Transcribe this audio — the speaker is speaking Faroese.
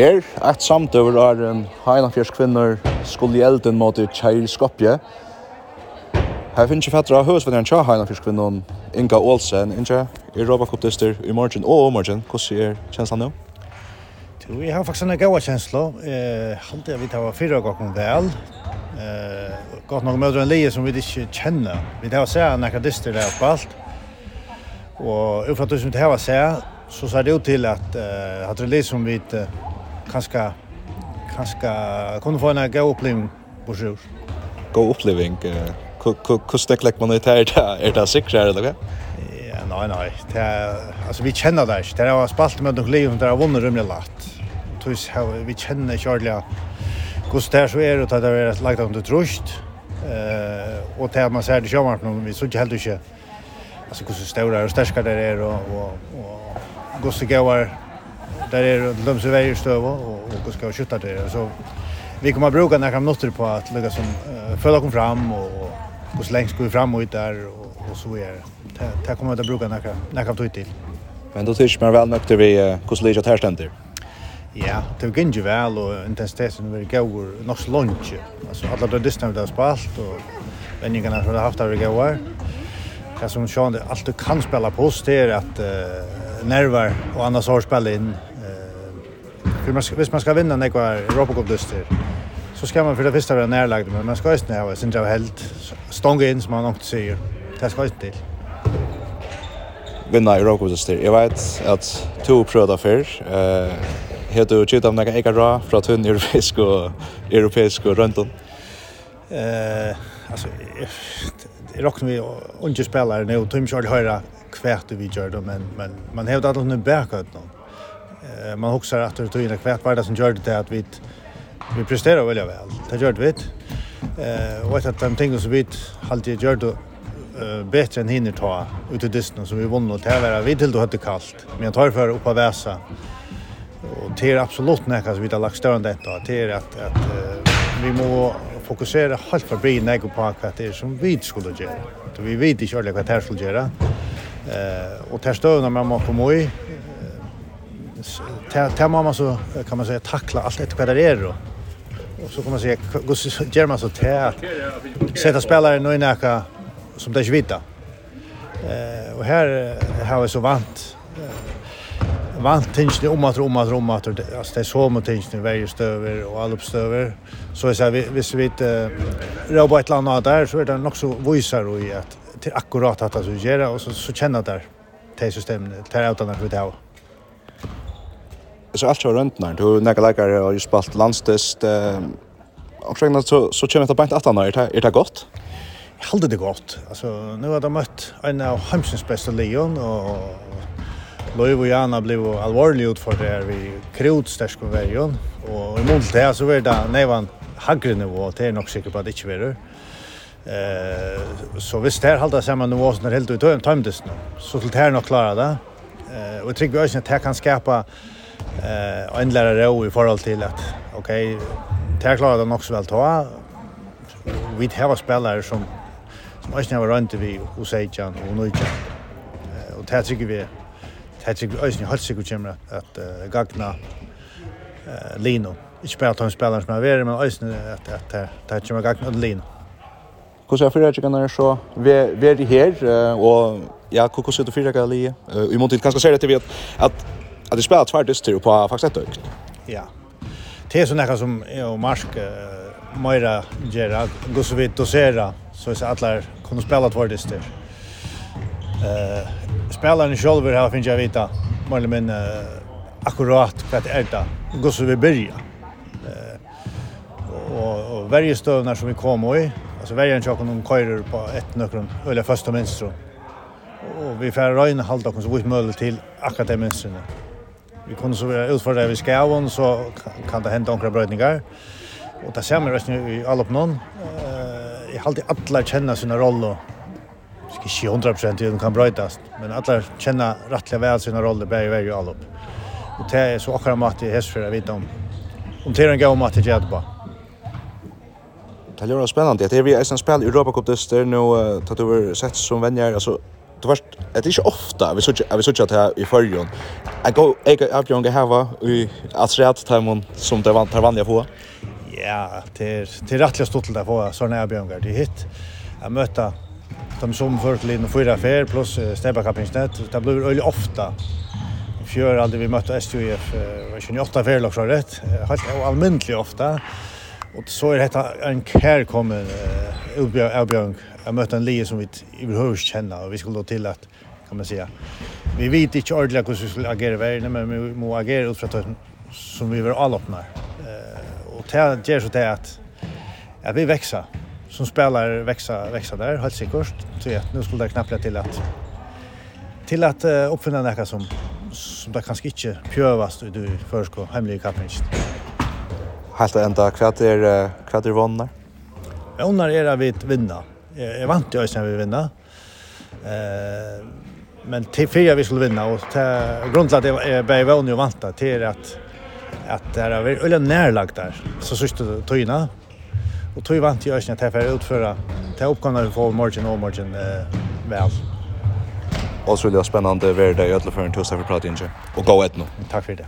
Her, et samtøver er en heinafjers kvinner skulle i elden mot i Kjeir Skopje. Her finnes ikke fettere av høysvenneren tja heinafjers kvinner Inga Olsen. Inga, er Robba Koptister i morgen og om morgen. Hvordan er kjenslen nå? Jo, jeg har faktisk en gode kjensler. Eh, Halte jeg vidt fire fyra gokk vel. Eh, gott nok møter en lije som vi ikke kjenner. Vi tar sett en akadister der på alt. Og utenfor det du som vi tar sett, så ser det ut til at uh, at det er som vi ikke kanskje kanskje kunne få en god oppleving på sjön. God upplevelse. Hur stäckläck man ut här Er Är det säkert eller hva? Ja, nei, nei. Det er, altså, vi kjenner det. ikke. Det er spalt med noen liv det er vunnet rymlig lagt. Tus vi kjenner ikke ordentlig hvordan det er så är det att det är lagt under trust. Eh och det man ser det kör man vi så ikke helt inte. Alltså hur større og sterskere det er, og, og, og hvordan det där är det de som stöv och och ska skjuta det så vi kommer att bruka några minuter på att lägga som uh, följa kom fram och och så länge ska vi fram och ut där och, och så är det. Det kommer att bruka några några tog till. Men då tycker man väl nökter vi uh, hur ligger det här ständer. Ja, det var inte väl och intensiteten var god nog så långt. Alltså alla de distans där spalt och vänningarna som har haft där var. Det som Sean du kan spela på oss det er att uh, nerver och annars har spel in För man, hvis man ska vinna när kvar Europa Cup dyster så ska man för det första vara närlagd men man ska inte ha sin jag helt stånga in som man också säger. Det ska inte till. Vinna Europa Cup dyster. Jag vet att två pröda för eh heter du om några ra från tunn europeisk och europeisk och om. Eh alltså det rockar vi och inte spelare nu tror jag höra kvärt vi gör det men men man hävdar att de är bakåt någon eh, man huxar att det är kvärt vad det som gjorde det att vi vi presterar väl väl. Det gör det vet. Eh och att de ting som vi alltid gjorde eh bättre än hinner ta ut ur distan som vi vann och tävla vi till då hade kallt. Men jag tar för upp av väsa. Och det är absolut näka så vi har lagt störande detta. Det är att uh, vi må fokusera helt för bli näka på vad det är som vi skulle göra. Så vi vet inte själva vad det skulle göra. Eh och testar när man kommer i där må man så kan man säga tackla allt efter vad det är då. Och så kan man säga Gus German så där sätta spelare nu i näka som det är vita. Eh och här har vi så vant vant tinge om att om att om att alltså det är så mot tinge nu varje stöver och alla uppstöver så är så vi visst vi inte robot ett land där så är det nog så visar och i att till akkurat att alltså göra och så så känna där till systemet till utan att vi det har så allt var runt när du några läkare har ju spalt landstest och så så känner jag på inte att han är är det gott. Jag håller det gott. Alltså nu har de mött en av Hamsens bästa lejon och Loiv og Jana blev alvorlig ut för det här vi krot stersk och verjon och i mål til det så var det nävan hagre nivå det er nog sikker på at det inte var Eh så visst här hålla samma nivå som helt ut tøymdes nå Så till här nog klara det. Eh och jag tycker vi det kan skapa eh en lärare ro i förhåll till att okej okay, det klarar det de så väl ta vi har spelare som som inte har runt vi och Sejan och Nuja och det tycker vi det tycker vi ösn helt säkert kommer att uh, gagna eh Lino inte bara ta en spelare som är värre men ösn att att det det kommer gagna Lino Hvordan er fyrregjengene så? Vi är här och ja, hur hvordan er det fyrregjengene? Vi må til kanskje se det till vi att att det spelar två dyster på faktiskt ett ökt. Ja. Det är såna här som är och Marsk Moira Gerard Gosovit dosera så att alla kunde spela två dyster. Eh spelaren själv har finns jag vita mer men akkurat vad det är det. vi börja. Eh och och varje stövnar som vi kommer i alltså varje en chocken om körer på ett nökrum eller första minstrum. Och vi får halta kom oss vitt möjligt till akademiskt vi kunne så være utfordret ved skjæven, så kan det hända omkring brøytninger. Og det ser man resten i alle på noen. Jeg har alltid alle kjenner sine roller. Skal ikke 100% til kan brøytast, men alle kjenner rettelig vel sine roller bare i i alle på. Og det er så akkurat mat i hestfyrer jeg vet om. Om det går en gav mat i gjerne på. Det er jo spennende. Det er vi eisen spel i Europa Cup-dyster nå, tatt over sett som venner, altså du vet det är inte ofta vi såg vi såg att här i förrjon jag går jag upp jag hava i att rätt timon som det vant vanliga på ja det det rättliga stod till där få såna här björngar det hit jag möta de som förut lin och fyra fär plus stebbakapinsnät det blir öle ofta fjör aldrig vi mött var 28 fär lag så rätt helt allmäntligt ofta och så är detta en kärkommen utbjörn jag mötte en lie som vi överhuvudtaget känna och vi skulle då till att kan man säga vi vet inte ordentligt hur vi skulle agera i världen men vi måste agera utifrån att som vi var alla öppnar eh, och det ger så det att att vi växer som spelar växa växa där helt säkert så att nu skulle det knappt till att till att uh, uppfinna något som som det kanske inte prövas du förskå hemliga kapningen. Helt ända kvart är kvart är vannar. Vannar är att vi vinna jeg vant jo også vi vinner. Eh, men til fyra vi skulle vinna och grunden till att jag blev vann ju vanta till att att det är väl öle närlagt där så sista tyna och tog vant ju ösnet här för utföra ta uppgångar vi får margin och margin eh, väl Och så vill jag spännande värde i alla för en tusen för pratinje och gå ett nu. Tack för det.